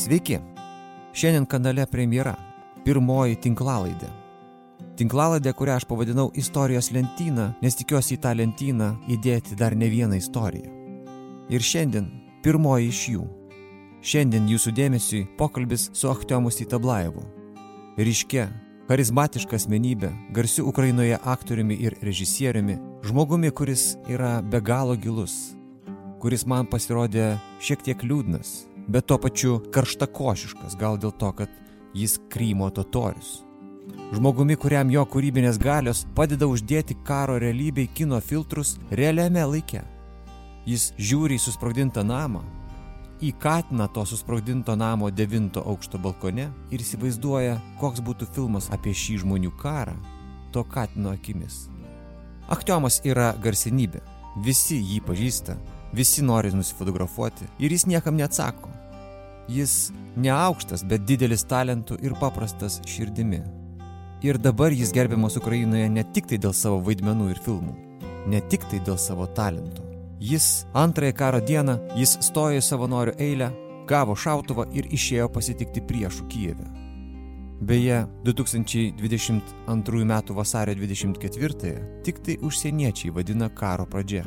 Sveiki! Šiandien kanale premjera. Pirmoji tinklalaidė. Tinklalaidė, kurią aš pavadinau istorijos lentyną, nes tikiuosi į tą lentyną įdėti dar ne vieną istoriją. Ir šiandien pirmoji iš jų. Šiandien jūsų dėmesiui pokalbis su Achtiomus Itablaevu. Ryškia, charizmatiška asmenybė, garsiu Ukrainoje aktoriumi ir režisieriumi, žmogumi, kuris yra be galo gilus, kuris man pasirodė šiek tiek liūdnas, bet tuo pačiu karštakošiškas, gal dėl to, kad jis Krymo totorius. Žmogumi, kuriam jo kūrybinės galios padeda uždėti karo realybei kino filtrus realiame laike. Jis žiūri į susprogdintą namą, į katiną to susprogdinto namo devinto aukšto balkone ir įsivaizduoja, koks būtų filmas apie šį žmonių karą to katino akimis. Aktiomas yra garsenybė, visi jį pažįsta, Visi nori nusifotografuoti ir jis niekam neatsako. Jis neaukštas, bet didelis talentų ir paprastas širdimi. Ir dabar jis gerbiamas Ukrainoje ne tik tai dėl savo vaidmenų ir filmų, ne tik tai dėl savo talentų. Jis antrąją karo dieną, jis stojo į savanorių eilę, gavo šautuvą ir išėjo pasitikti priešų Kijeve. Beje, 2022 m. vasario 24-ąją tik tai užsieniečiai vadina karo pradžia.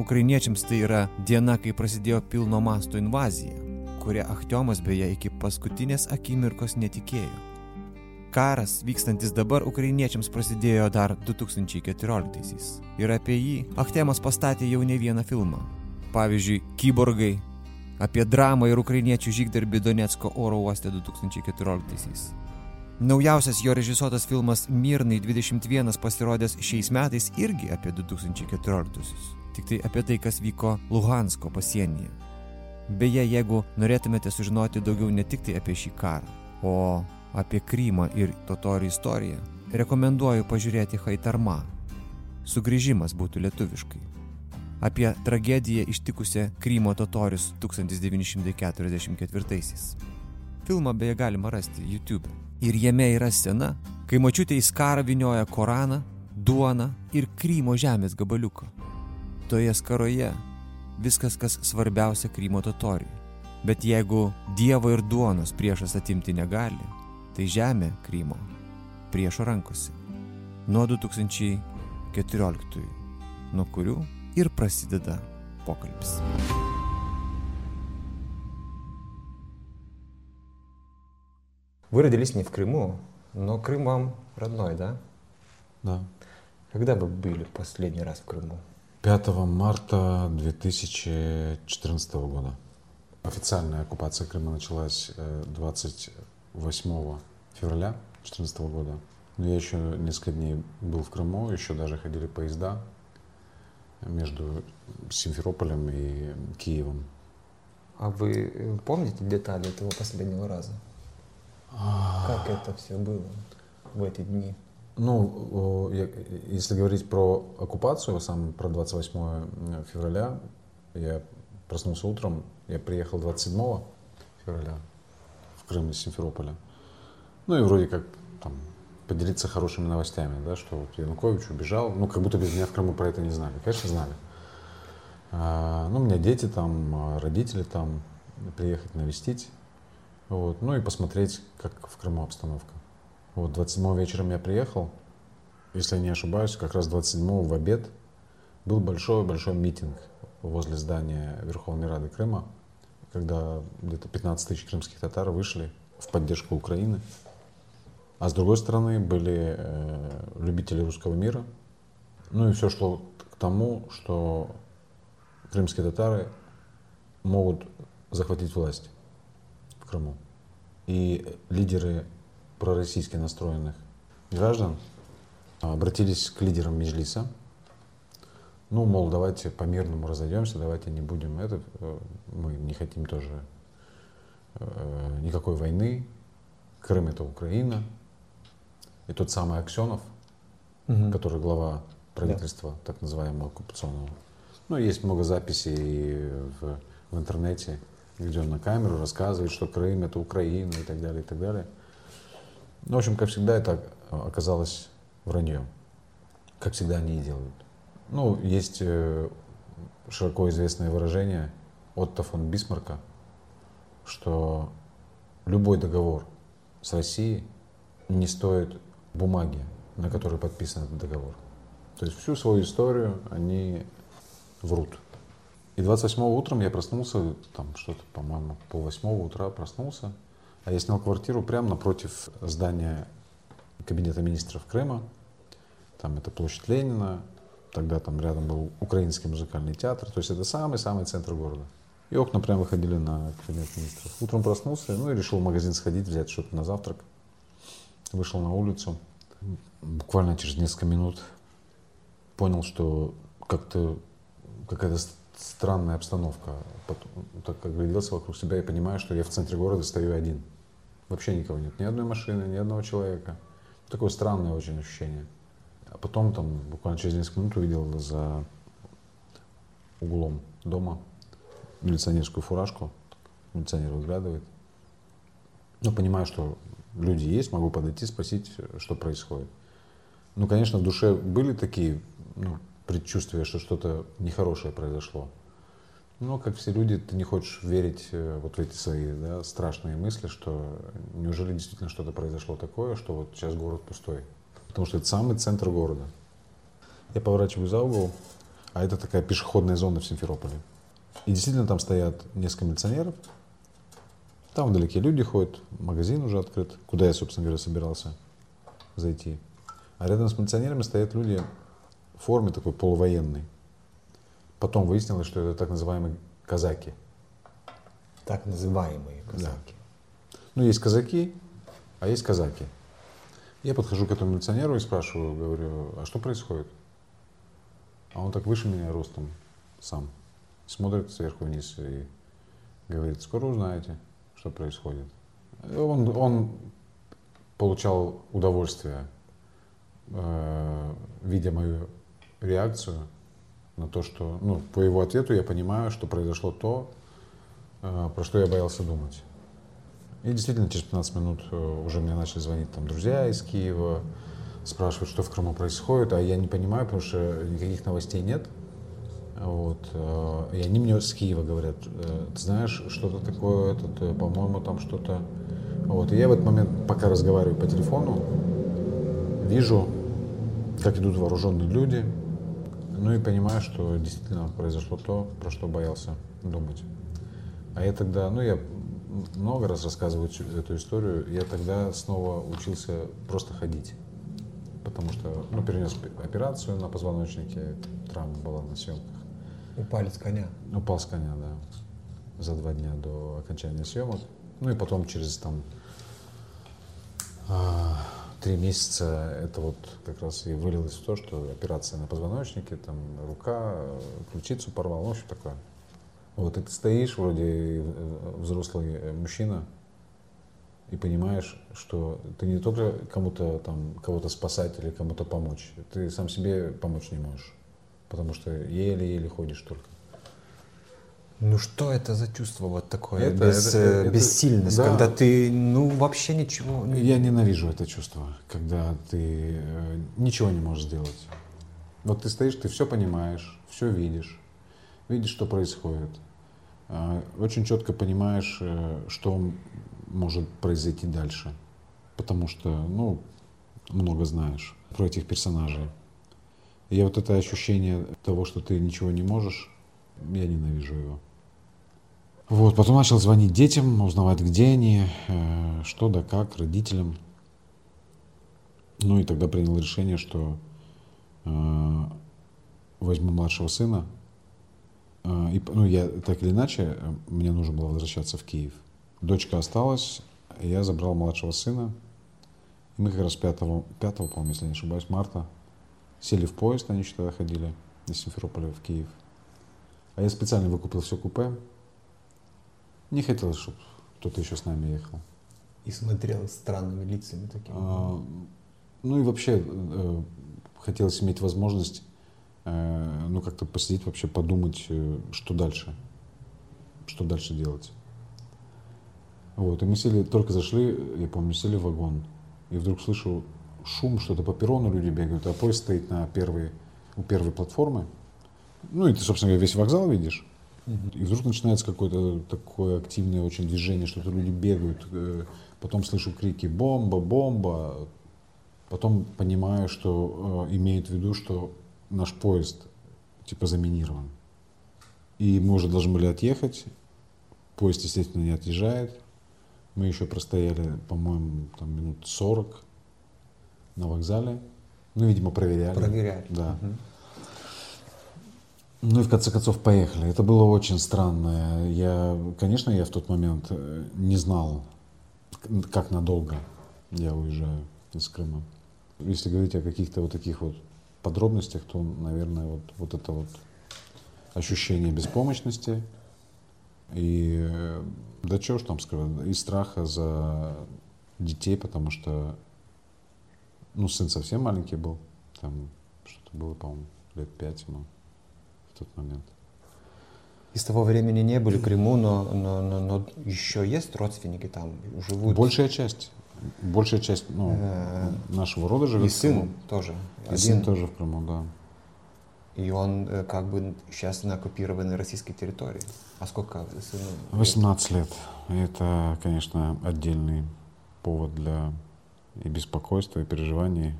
Ukrainiečiams tai yra diena, kai prasidėjo pilno masto invazija, kurią Achtiomas beje iki paskutinės akimirkos netikėjo. Karas vykstantis dabar ukrainiečiams prasidėjo dar 2014-aisiais ir apie jį Achtiemas pastatė jau ne vieną filmą. Pavyzdžiui, Kyborgai, apie dramą ir ukrainiečių žygdarbį Donetsko oro uoste 2014-aisiais. Naujausias jo režisuotas filmas Mirnai 21 pasirodęs šiais metais irgi apie 2014-aisius tik tai apie tai, kas vyko Luhansko pasienyje. Beje, jeigu norėtumėte sužinoti daugiau ne tik tai apie šį karą, o apie Krymą ir totorių istoriją, rekomenduoju pažiūrėti Haitarma. Sugrįžimas būtų lietuviškai. Apie tragediją ištikusią Krymo totorius 1944-aisiais. Filmą beje galima rasti YouTube. Ir jame yra scena, kai mačiutė į skarą vinioja Koraną, duoną ir Krymo žemės gabaliuką toje skaroje viskas, kas svarbiausia Krymo totoriui. Bet jeigu Dievo ir duonos priešas atimti negali, tai žemė Krymo priešo rankose. Nuo 2014, nuo kurių ir prasideda pokalbis. Вы родились не в Крыму, но Крым вам родной, да? Да. Когда вы были последний раз в Крыму? 5 марта 2014 года. Официальная оккупация Крыма началась 28 э, февраля 2014 года. Но я еще несколько дней был в Крыму, еще даже ходили поезда между Симферополем и Киевом. А вы э, помните детали этого последнего раза? Как это все было в эти дни? Ну, если говорить про оккупацию, сам про 28 февраля, я проснулся утром, я приехал 27 февраля в Крым из Симферополя. Ну и вроде как там поделиться хорошими новостями, да, что вот Янукович убежал, ну как будто без меня в Крыму про это не знали. Конечно, знали. А, ну, у меня дети там, родители там, приехать навестить, вот, ну и посмотреть, как в Крыму обстановка. Вот 27 вечером я приехал, если я не ошибаюсь, как раз 27 в обед был большой-большой митинг возле здания Верховной Рады Крыма, когда где-то 15 тысяч крымских татар вышли в поддержку Украины. А с другой стороны были э, любители русского мира. Ну и все шло к тому, что крымские татары могут захватить власть в Крыму. И лидеры пророссийски настроенных граждан обратились к лидерам Межлиса. Ну, мол, давайте по-мирному разойдемся, давайте не будем это, э, мы не хотим тоже э, никакой войны, Крым это Украина. И тот самый Аксенов, угу. который глава правительства, да. так называемого оккупационного. Ну, есть много записей в, в интернете, где он на камеру рассказывает, что Крым это Украина и так далее, и так далее. Ну, в общем, как всегда, это оказалось вранье. Как всегда они и делают. Ну, есть э, широко известное выражение Отто фон Бисмарка, что любой договор с Россией не стоит бумаги, на которой подписан этот договор. То есть всю свою историю они врут. И 28 утром я проснулся, там что-то, по-моему, пол восьмого утра проснулся, а я снял квартиру прямо напротив здания Кабинета министров Крыма. Там это площадь Ленина, тогда там рядом был Украинский музыкальный театр, то есть это самый-самый центр города. И окна прям выходили на кабинет министров. Утром проснулся, ну и решил в магазин сходить, взять что-то на завтрак. Вышел на улицу. Буквально через несколько минут понял, что как-то какая-то странная обстановка. Потом, так как гляделся вокруг себя и понимаю, что я в центре города стою один. Вообще никого нет. Ни одной машины, ни одного человека. Такое странное очень ощущение. А потом там буквально через несколько минут увидел за углом дома милиционерскую фуражку. Милиционер выглядывает. Ну, понимаю, что люди есть, могу подойти, спросить, что происходит. Ну, конечно, в душе были такие ну, предчувствия, что что-то нехорошее произошло. Но, как все люди, ты не хочешь верить э, вот в эти свои да, страшные мысли, что неужели действительно что-то произошло такое, что вот сейчас город пустой. Потому что это самый центр города. Я поворачиваю за угол, а это такая пешеходная зона в Симферополе. И действительно там стоят несколько милиционеров. Там вдалеке люди ходят, магазин уже открыт, куда я, собственно говоря, собирался зайти. А рядом с милиционерами стоят люди в форме такой полувоенной. Потом выяснилось, что это так называемые казаки. Так называемые казаки. Да. Ну, есть казаки, а есть казаки. Я подхожу к этому милиционеру и спрашиваю, говорю, а что происходит? А он так выше меня ростом сам смотрит сверху вниз и говорит, скоро узнаете, что происходит. Он, он получал удовольствие, э, видя мою реакцию на то, что, ну, по его ответу я понимаю, что произошло то, э, про что я боялся думать. И действительно, через 15 минут э, уже мне начали звонить там друзья из Киева, спрашивают, что в Крыму происходит, а я не понимаю, потому что никаких новостей нет. Вот. Э, и они мне с Киева говорят, «Э, ты знаешь, что-то такое, этот, по-моему, там что-то. Вот. И я в этот момент, пока разговариваю по телефону, вижу, как идут вооруженные люди, ну и понимаю, что действительно произошло то, про что боялся думать. А я тогда, ну я много раз рассказываю эту историю, я тогда снова учился просто ходить. Потому что, ну, перенес операцию на позвоночнике, травма была на съемках. Упали с коня. Упал с коня, да. За два дня до окончания съемок. Ну и потом через там а, три месяца это вот как раз и вылилось в то, что операция на позвоночнике, там рука, ключицу порвал, ну, в общем такое. Вот и ты стоишь, вроде э, взрослый мужчина, и понимаешь, что ты не только кому-то там, кого-то спасать или кому-то помочь, ты сам себе помочь не можешь потому что еле-еле ходишь только. Ну что это за чувство вот такое, это, без, это, это, бессильность, да. когда ты, ну вообще ничего... Не... Я ненавижу это чувство, когда ты э, ничего не можешь сделать. Вот ты стоишь, ты все понимаешь, все видишь, видишь, что происходит. Э, очень четко понимаешь, э, что может произойти дальше, потому что, ну, много знаешь про этих персонажей. И вот это ощущение того, что ты ничего не можешь, я ненавижу его. Вот, потом начал звонить детям, узнавать, где они, э, что да как, родителям. Ну и тогда принял решение, что э, возьму младшего сына. Э, и, ну, я так или иначе, мне нужно было возвращаться в Киев. Дочка осталась, я забрал младшего сына. И мы как раз 5, 5 по-моему, если не ошибаюсь, марта Сели в поезд, они еще тогда ходили из Симферополя в Киев. А я специально выкупил все купе. Не хотелось, чтобы кто-то еще с нами ехал. И смотрел странными лицами такими. А, ну и вообще э, хотелось иметь возможность э, ну как-то посидеть вообще, подумать, э, что дальше. Что дальше делать. Вот, и мы сели, только зашли, я помню, сели в вагон, и вдруг слышу шум, что-то по перрону люди бегают, а поезд стоит на первой, у первой платформы. Ну и ты, собственно говоря, весь вокзал видишь. И вдруг начинается какое-то такое активное очень движение, что-то люди бегают, э, потом слышу крики «бомба, бомба», потом понимаю, что э, имеет в виду, что наш поезд типа заминирован. И мы уже должны были отъехать, поезд, естественно, не отъезжает. Мы еще простояли, по-моему, там минут 40 на вокзале. Ну, видимо, проверяли. Проверяли. Да. Угу. Ну и в конце концов поехали. Это было очень странно. Я, конечно, я в тот момент э, не знал, как надолго я уезжаю из Крыма. Если говорить о каких-то вот таких вот подробностях, то, наверное, вот, вот это вот ощущение беспомощности и, э, да чего ж там сказать, и страха за детей, потому что, ну, сын совсем маленький был, там что-то было, по-моему, лет пять ему в тот момент. И с того времени не были в Крыму, но, но, но, но еще есть родственники там, живут? Большая часть. Большая часть ну, э, нашего рода живет И сын тоже. И Один. сын тоже в Крыму, да. И он э, как бы сейчас на оккупированной российской территории. А сколько сыну? 18 лет. Это, конечно, отдельный повод для и беспокойства, и переживаний.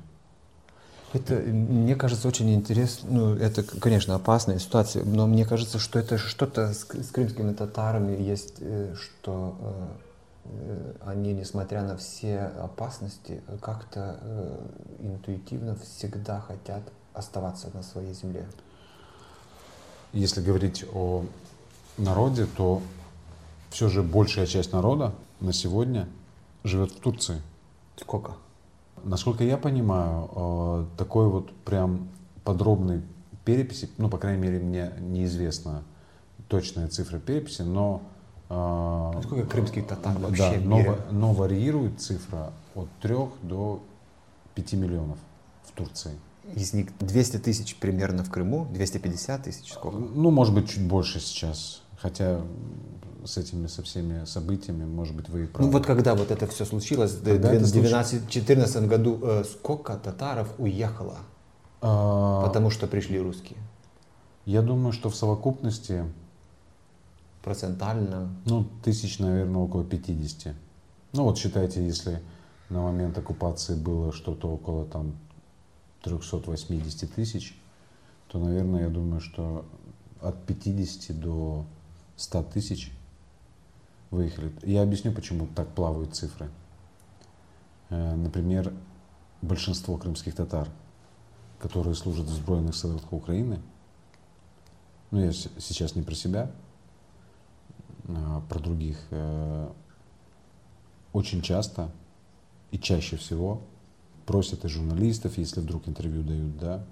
Это, мне кажется, очень интересно. Ну, это, конечно, опасная ситуация, но мне кажется, что это что-то с, с крымскими татарами есть, э, что э, они, несмотря на все опасности, как-то э, интуитивно всегда хотят оставаться на своей земле. Если говорить о народе, то все же большая часть народа на сегодня живет в Турции. Сколько? Насколько я понимаю, э, такой вот прям подробной переписи, ну, по крайней мере, мне неизвестна точная цифра переписи, но... Э, Сколько крымских татар вообще да, но, но варьирует цифра от 3 до 5 миллионов в Турции. Из них 200 тысяч примерно в Крыму, 250 тысяч сколько? Ну, может быть, чуть больше сейчас. Хотя с этими, со всеми событиями, может быть, вы и правы. Ну вот когда вот это все случилось, в 2014 году, э, сколько татаров уехало? А... Потому что пришли русские. Я думаю, что в совокупности... Процентально? Ну, тысяч, наверное, около 50. Ну вот считайте, если на момент оккупации было что-то около там 380 тысяч, то, наверное, я думаю, что от 50 до 100 тысяч выехали. Я объясню, почему так плавают цифры. Э, например, большинство крымских татар, которые служат в Сбройных силах Украины, ну я сейчас не про себя, а про других, э, очень часто и чаще всего просят и журналистов, если вдруг интервью дают, да,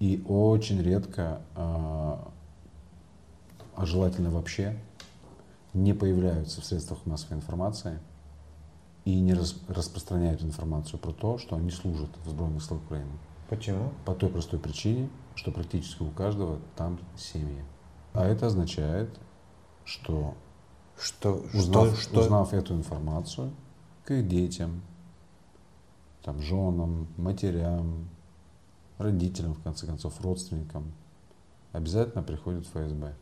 и очень редко, а, желательно вообще, не появляются в средствах массовой информации и не рас, распространяют информацию про то, что они служат в Сбройных силах Украины. Почему? По той простой причине, что практически у каждого там семьи. А это означает, что, что, узнав, что, узнав эту информацию, к их детям, там, женам, матерям, родителям, в конце концов, родственникам, обязательно приходит ФСБ.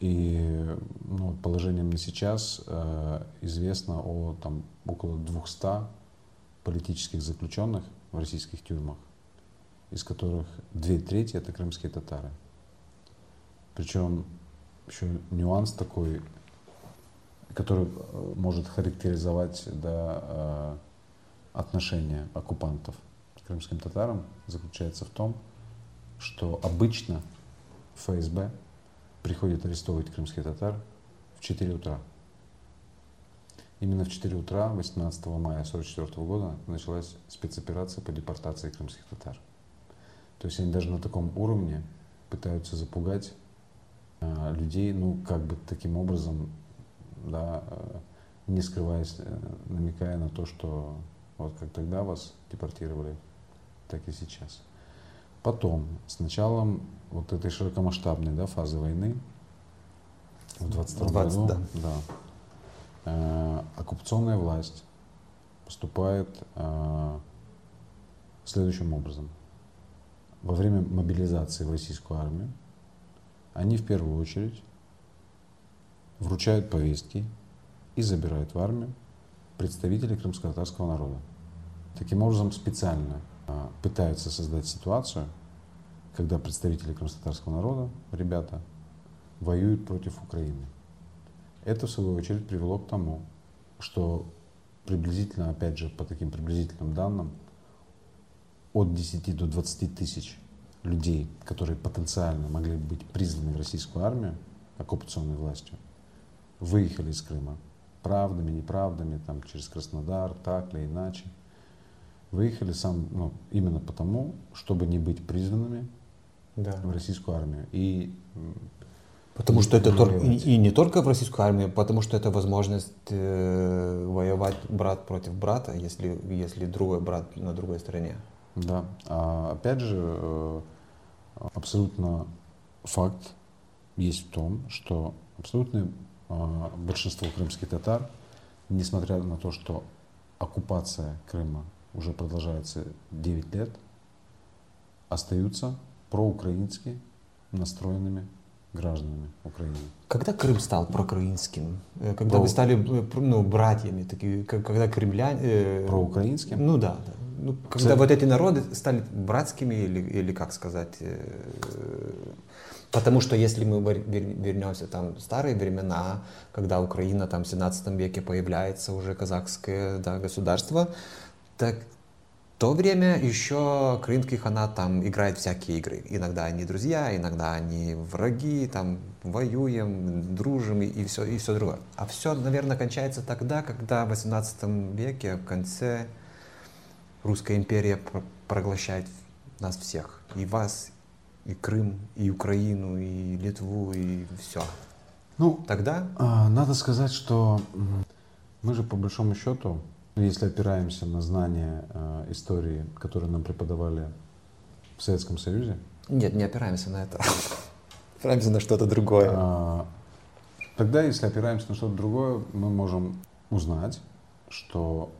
И ну, положением на сейчас э, известно о там, около 200 политических заключенных в российских тюрьмах, из которых две трети это крымские татары. Причем еще нюанс такой, который э, может характеризовать да, э, отношение оккупантов к крымским татарам, заключается в том, что обычно ФСБ приходит арестовывать крымских татар в 4 утра. Именно в 4 утра 18 мая 1944 года началась спецоперация по депортации крымских татар. То есть они даже на таком уровне пытаются запугать э, людей, ну, как бы таким образом, да, э, не скрываясь, э, намекая на то, что вот как тогда вас депортировали, так и сейчас. Потом, с началом вот этой широкомасштабной да, фазы войны, в 22 году, да. Да, э, оккупационная власть поступает э, следующим образом. Во время мобилизации в российскую армию они в первую очередь вручают повестки и забирают в армию представителей крымско-татарского народа. Таким образом, специально а, пытаются создать ситуацию, когда представители крымско-татарского народа, ребята, воюют против Украины. Это, в свою очередь, привело к тому, что приблизительно, опять же, по таким приблизительным данным, от 10 до 20 тысяч людей, которые потенциально могли быть призваны в российскую армию оккупационной властью, выехали из Крыма правдами, неправдами, там, через Краснодар, так или иначе. Выехали сам, ну, именно потому, чтобы не быть призванными да. в российскую армию. И Потому что это только, и, и не только в российскую армию, потому что это возможность э, воевать брат против брата, если, если другой брат на другой стороне. Да. А, опять же, э, абсолютно факт есть в том, что абсолютное э, большинство крымских татар, несмотря на то, что оккупация Крыма уже продолжается 9 лет, остаются проукраински настроенными гражданами Украины. Когда Крым стал проукраинским? Э, когда Про... вы стали э, ну, братьями, такие, когда кремляне... Э... Проукраинским? Ну да. да. Ну, когда Цель... вот эти народы стали братскими или, или как сказать... Э... Потому что если мы вернемся там в старые времена, когда Украина там в 17 веке появляется уже казахское да, государство, так то время еще крымский ханат там играет всякие игры. Иногда они друзья, иногда они враги, там воюем, дружим и, и все, и все другое. А все, наверное, кончается тогда, когда в 18 веке, в конце, Русская империя проглощает нас всех. И вас, и Крым, и Украину, и Литву, и все. Ну, тогда? А, надо сказать, что мы же по большому счету если опираемся на знания э, истории, которые нам преподавали в Советском Союзе? Нет, не опираемся на это. Опираемся на что-то другое. А, тогда, если опираемся на что-то другое, мы можем узнать, что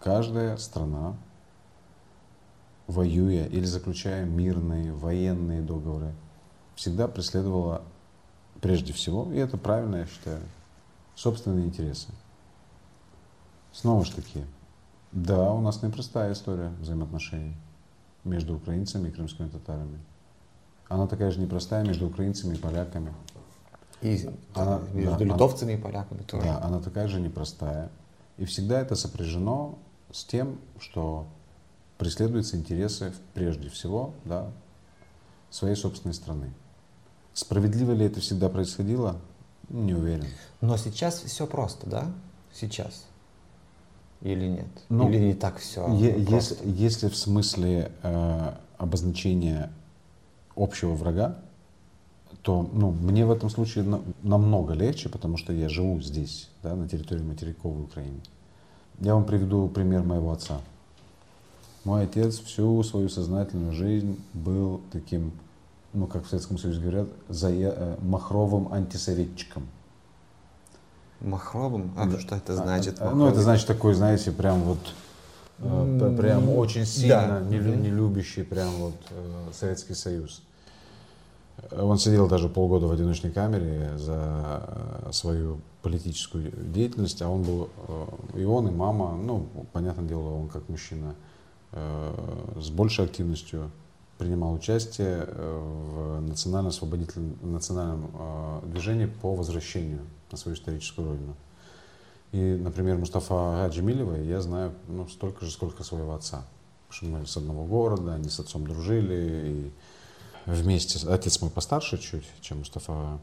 каждая страна, воюя или заключая мирные военные договоры, всегда преследовала прежде всего, и это правильно, я считаю, собственные интересы. Снова же таки, да, у нас непростая история взаимоотношений между украинцами и крымскими татарами. Она такая же непростая между украинцами и поляками. И она, между да, литовцами она, и поляками тоже. Да, она такая же непростая. И всегда это сопряжено с тем, что преследуются интересы прежде всего да, своей собственной страны. Справедливо ли это всегда происходило? Не уверен. Но сейчас все просто, да? Сейчас или нет? Ну, или не так все? Е- если, если в смысле э, обозначения общего врага, то ну, мне в этом случае на, намного легче, потому что я живу здесь, да, на территории материковой Украины. Я вам приведу пример моего отца. Мой отец всю свою сознательную жизнь был таким, ну, как в Советском Союзе говорят, зая, э, махровым антисоветчиком. Махровым? А да. что это значит? А, ну, это значит такой, знаете, прям вот э, прям очень сильно да. не, не любящий прям вот э, Советский Союз. Он сидел даже полгода в одиночной камере за э, свою политическую деятельность, а он был, и он, и мама, ну, понятное дело, он как мужчина с большей активностью принимал участие в национально-освободительном национальном движении по возвращению на свою историческую родину. И, например, Мустафа Гаджимилева я знаю ну, столько же, сколько своего отца. Потому что мы с одного города, они с отцом дружили, и вместе. Отец мой постарше чуть, чем Мустафа.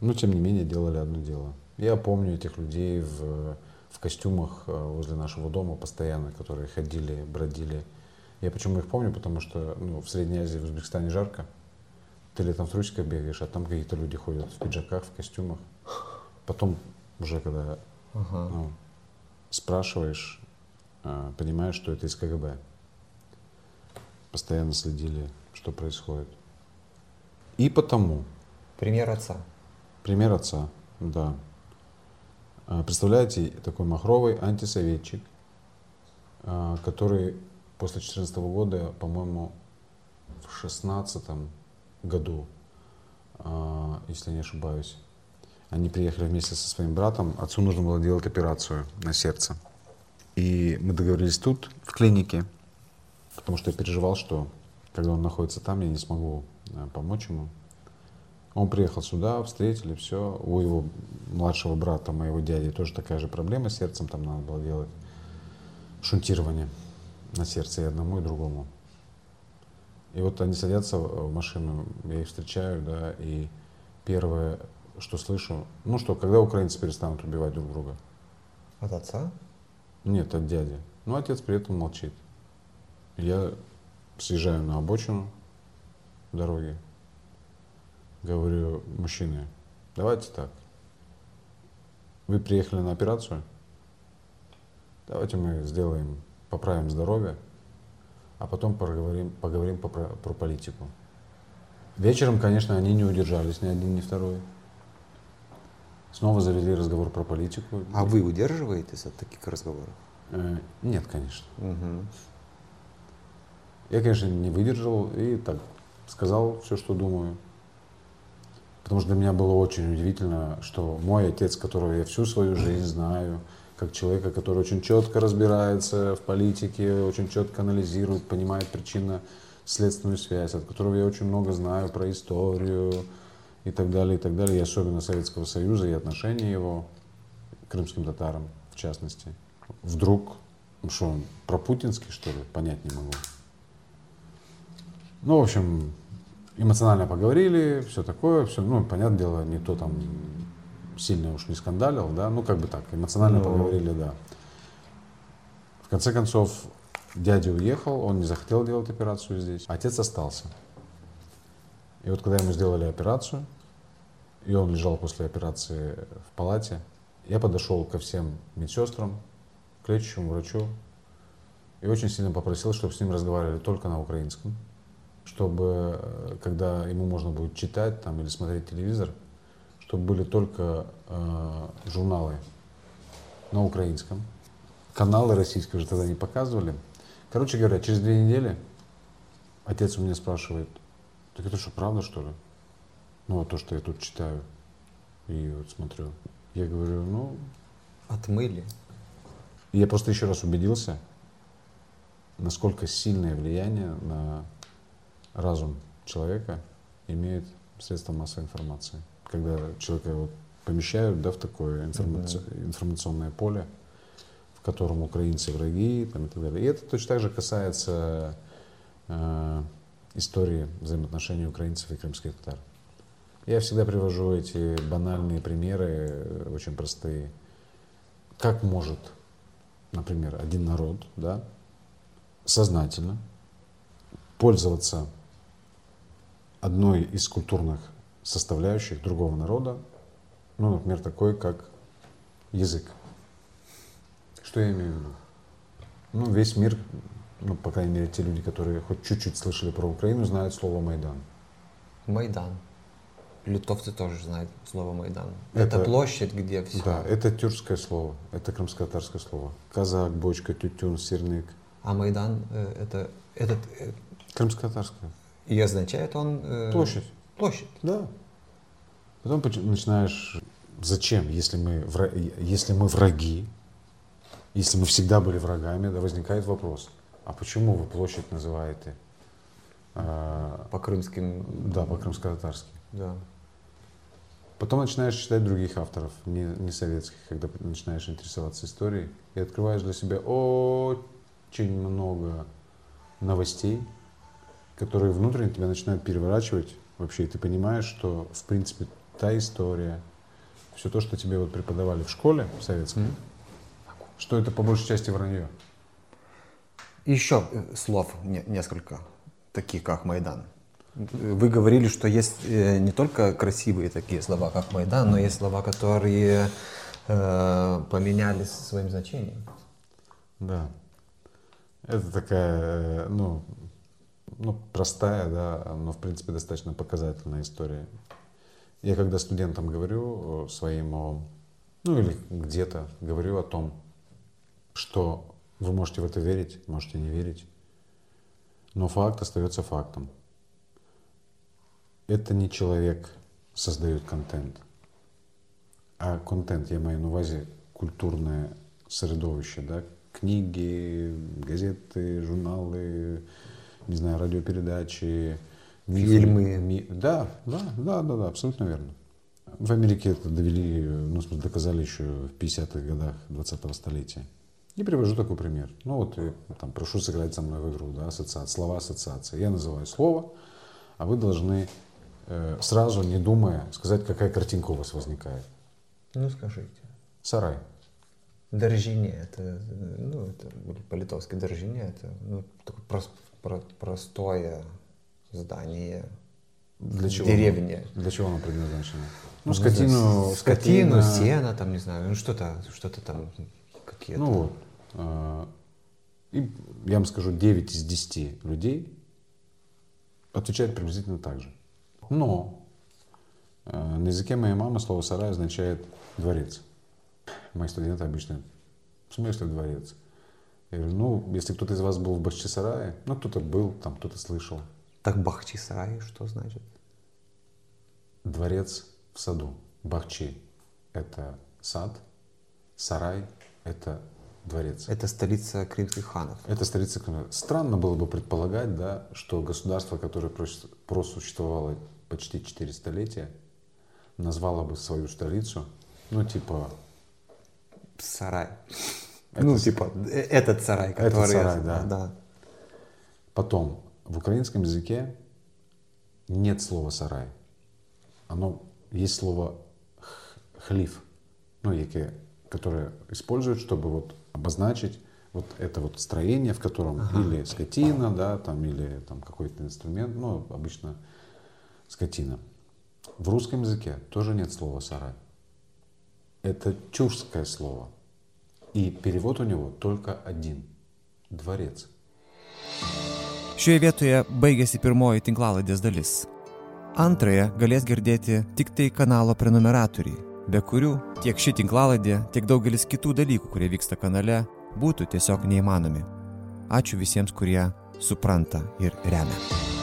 Но, тем не менее, делали одно дело. Я помню этих людей в, в костюмах э, возле нашего дома постоянно, которые ходили, бродили. Я почему их помню? Потому что ну, в Средней Азии, в Узбекистане жарко. Ты летом в трусиках бегаешь, а там какие-то люди ходят в пиджаках, в костюмах. Потом уже когда ага. ну, спрашиваешь, э, понимаешь, что это из КГБ. Постоянно следили, что происходит. И потому. Пример отца. Пример отца, да. А, представляете, такой махровый антисоветчик, а, который после 2014 года, по-моему, в 16 году а, если не ошибаюсь. Они приехали вместе со своим братом. Отцу нужно было делать операцию на сердце. И мы договорились тут, в клинике, потому что я переживал, что когда он находится там, я не смогу э, помочь ему. Он приехал сюда, встретили, все. У его младшего брата, моего дяди, тоже такая же проблема с сердцем, там надо было делать шунтирование на сердце и одному, и другому. И вот они садятся в машину, я их встречаю, да, и первое, что слышу, ну что, когда украинцы перестанут убивать друг друга? От отца? Нет, от дяди. Ну, отец при этом молчит. Я съезжаю на обочину дороги, говорю, мужчины, давайте так. Вы приехали на операцию, давайте мы сделаем, поправим здоровье, а потом поговорим, поговорим по, про, политику. Вечером, конечно, они не удержались, ни один, ни второй. Снова завели разговор про политику. А вы удерживаетесь от таких разговоров? Э, нет, конечно. Угу. Я, конечно, не выдержал и так сказал все, что думаю. Потому что для меня было очень удивительно, что мой отец, которого я всю свою жизнь знаю, как человека, который очень четко разбирается в политике, очень четко анализирует, понимает причинно-следственную связь, от которого я очень много знаю про историю и так далее, и так далее, и особенно Советского Союза и отношения его к крымским татарам, в частности. Вдруг, ну что он, про путинский, что ли, понять не могу. Ну, в общем, эмоционально поговорили, все такое, все, ну, понятное дело, никто там сильно уж не скандалил, да, ну, как бы так, эмоционально Ну. поговорили, да. В конце концов, дядя уехал, он не захотел делать операцию здесь, отец остался. И вот когда ему сделали операцию, и он лежал после операции в палате, я подошел ко всем медсестрам, к лечащему врачу, и очень сильно попросил, чтобы с ним разговаривали только на украинском, чтобы, э, когда ему можно будет читать там, или смотреть телевизор, чтобы были только э, журналы на украинском. Каналы российские уже тогда не показывали. Короче говоря, через две недели отец у меня спрашивает, так это что, правда что ли? Ну, вот то, что я тут читаю и вот смотрю. Я говорю, ну, Отмыли. и я просто еще раз убедился, насколько сильное влияние на разум человека имеет средства массовой информации. Когда человека вот помещают да, в такое информаци- информационное поле, в котором украинцы враги там, и так далее. И это точно так же касается э, истории взаимоотношений украинцев и крымских татар. Я всегда привожу эти банальные примеры, э, очень простые. Как может, например, один народ, да, сознательно пользоваться одной из культурных составляющих другого народа, ну, например, такой, как язык. Что я имею в виду? Ну, весь мир, ну, по крайней мере, те люди, которые хоть чуть-чуть слышали про Украину, знают слово Майдан. Майдан. Литовцы тоже знают слово Майдан. Это, Это- площадь, где все. Да, это тюркское слово, это крымско-татарское слово. Казак, бочка, тютюн, сирник. А Майдан э, это этот э, Крымско-татарское. и означает он э, Площадь. Площадь. Да. Потом начинаешь, зачем, если мы, вра- если мы враги, если мы всегда были врагами, да, возникает вопрос, а почему вы площадь называете, а, По крымским. да, по-крымско-татарски? Да. Потом начинаешь читать других авторов, не, не советских, когда начинаешь интересоваться историей, и открываешь для себя очень много новостей, которые внутренне тебя начинают переворачивать вообще, и ты понимаешь, что, в принципе, та история, все то, что тебе вот преподавали в школе советской, что это по большей части вранье. Еще э, слов не- несколько, таких как Майдан. Вы говорили, что есть э, не только красивые такие слова, как Майдан, но есть слова, которые э, поменялись своим значением. Да. Это такая, э, ну, ну, простая, да, но, в принципе, достаточно показательная история. Я когда студентам говорю э, своим ну, или где-то говорю о том, что вы можете в это верить, можете не верить, но факт остается фактом. Это не человек создают контент. А контент, я имею на увазі культурне середовище, да? книги, газеты, журналы, не знаю, радиопередачи, Фильмы. Ми... Да, да, да, да, да, абсолютно верно. В Америке это довели, ну, смысле, доказали еще в 50-х годах 20-го столетия. И привожу такой пример. Ну вот, я, там, прошу сыграть со мной в игру, да, ассоциация, слова ассоциации. Я называю слово, а вы должны э, сразу, не думая, сказать, какая картинка у вас возникает. Ну, скажите. Сарай. Дорожение, это, ну, это по-литовски дорожение, это ну, такое прос- про- простое здание, Для чего? деревня. Оно, для чего оно предназначено? Ну, Ну, скотину, скотину, сено, там, не знаю, ну что-то, что-то там, какие-то. Ну вот. э, И я вам скажу, 9 из 10 людей отвечают приблизительно так же. Но э, на языке моей мамы слово «сарай» означает «дворец». Мои студенты обычно в смысле дворец? Я говорю, ну, если кто-то из вас был в Бахчисарае, ну, кто-то был, там, кто-то слышал. Так Бахчисарай, что значит? Дворец в саду. Бахчи – это сад, сарай – это дворец. Это столица крымских ханов. Это столица Крыма. Странно было бы предполагать, да, что государство, которое прос- просуществовало почти 4 столетия, назвало бы свою столицу, ну, типа, Сарай. Это ну, типа, э, этот сарай, Этот который... сарай, да. да. потом, в украинском языке нет слова «сарай». Оно, есть слово «хлиф», ну, яке- которое используют, чтобы вот обозначить вот это вот строение, в котором или скотина, да, там, или там какой-то инструмент, ну, обычно скотина. В русском языке тоже нет слова «сарай». Это чужское слово. И перевод у него только один – дворец. Šioje vietoje baigėsi pirmoji tinklalaidės dalis. Antrąją galės girdėti tik tai kanalo prenumeratoriai, be kurių tiek ši tinklalaidė, tiek daugelis kitų dalykų, kurie vyksta kanale, būtų tiesiog neįmanomi. Ačiū visiems, kurie supranta ir remia.